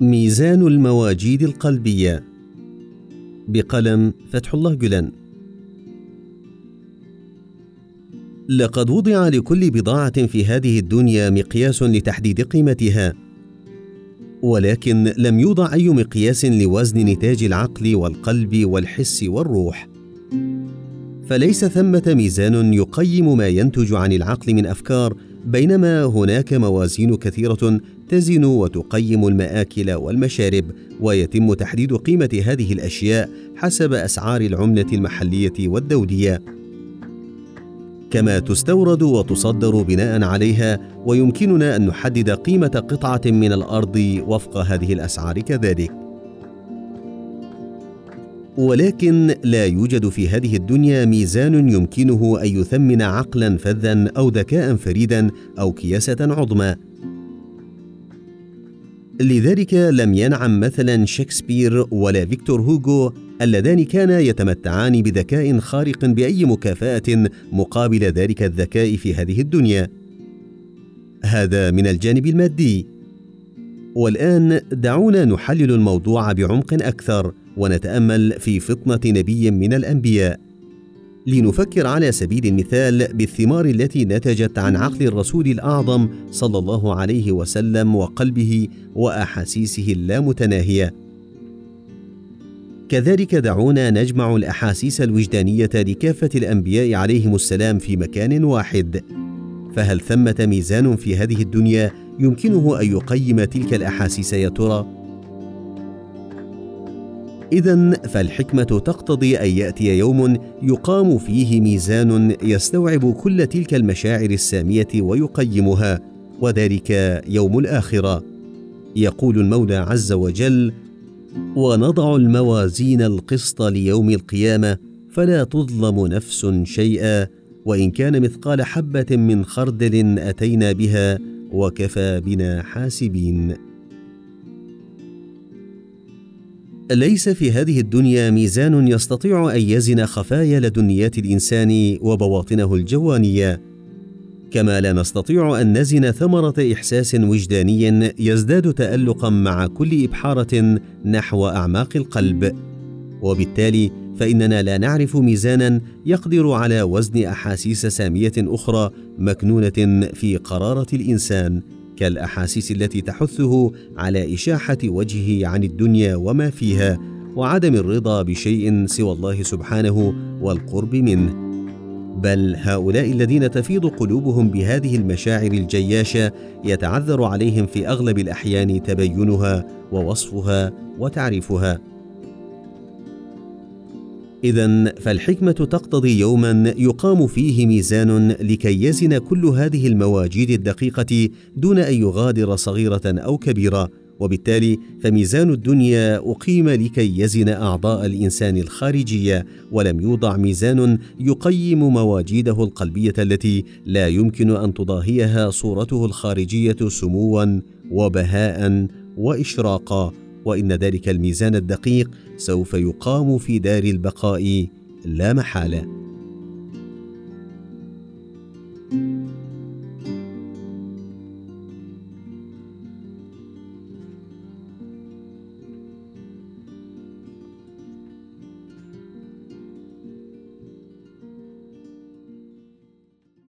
ميزان المواجيد القلبية. بقلم فتح الله جلان. لقد وضع لكل بضاعة في هذه الدنيا مقياس لتحديد قيمتها. ولكن لم يوضع أي مقياس لوزن نتاج العقل والقلب والحس والروح. فليس ثمة ميزان يقيم ما ينتج عن العقل من أفكار بينما هناك موازين كثيرة تزن وتقيم المآكل والمشارب ويتم تحديد قيمة هذه الأشياء حسب أسعار العملة المحلية والدولية. كما تستورد وتصدر بناء عليها ويمكننا أن نحدد قيمة قطعة من الأرض وفق هذه الأسعار كذلك. ولكن لا يوجد في هذه الدنيا ميزان يمكنه أن يثمن عقلا فذا أو ذكاء فريدا أو كياسه عظمى. لذلك لم ينعم مثلا شكسبير ولا فيكتور هوغو اللذان كانا يتمتعان بذكاء خارق بأي مكافأة مقابل ذلك الذكاء في هذه الدنيا. هذا من الجانب المادي. والآن دعونا نحلل الموضوع بعمق أكثر. ونتأمل في فطنة نبي من الأنبياء. لنفكر على سبيل المثال بالثمار التي نتجت عن عقل الرسول الأعظم صلى الله عليه وسلم وقلبه وأحاسيسه اللامتناهية. كذلك دعونا نجمع الأحاسيس الوجدانية لكافة الأنبياء عليهم السلام في مكان واحد. فهل ثمة ميزان في هذه الدنيا يمكنه أن يقيم تلك الأحاسيس يا ترى؟ اذا فالحكمة تقتضي أن يأتي يوم يقام فيه ميزان يستوعب كل تلك المشاعر السامية ويقيمها وذلك يوم الآخرة. يقول المولى عز وجل ونضع الموازين القسط ليوم القيامة فلا تظلم نفس شيئا وإن كان مثقال حبة من خردل أتينا بها وكفى بنا حاسبين. ليس في هذه الدنيا ميزان يستطيع أن يزن خفايا لدنيات الإنسان وبواطنه الجوانيه كما لا نستطيع أن نزن ثمرة إحساس وجداني يزداد تألقا مع كل إبحارة نحو أعماق القلب. وبالتالي فإننا لا نعرف ميزانا يقدر على وزن أحاسيس سامية أخرى مكنونة في قرارة الإنسان. كالأحاسيس التي تحثه على إشاحة وجهه عن الدنيا وما فيها وعدم الرضا بشيء سوى الله سبحانه والقرب منه. بل هؤلاء الذين تفيض قلوبهم بهذه المشاعر الجياشة يتعذر عليهم في أغلب الأحيان تبينها ووصفها وتعريفها. اذا فالحكمة تقتضي يوما يقام فيه ميزان لكي يزن كل هذه المواجيد الدقيقة دون أن يغادر صغيرة أو كبيرة وبالتالي فميزان الدنيا أقيم لكي يزن أعضاء الإنسان الخارجية ولم يوضع ميزان يقيم مواجيده القلبية التي لا يمكن أن تضاهيها صورته الخارجية سموا وبهاء واشراقا. وإن ذلك الميزان الدقيق سوف يقام في دار البقاء لا محالة.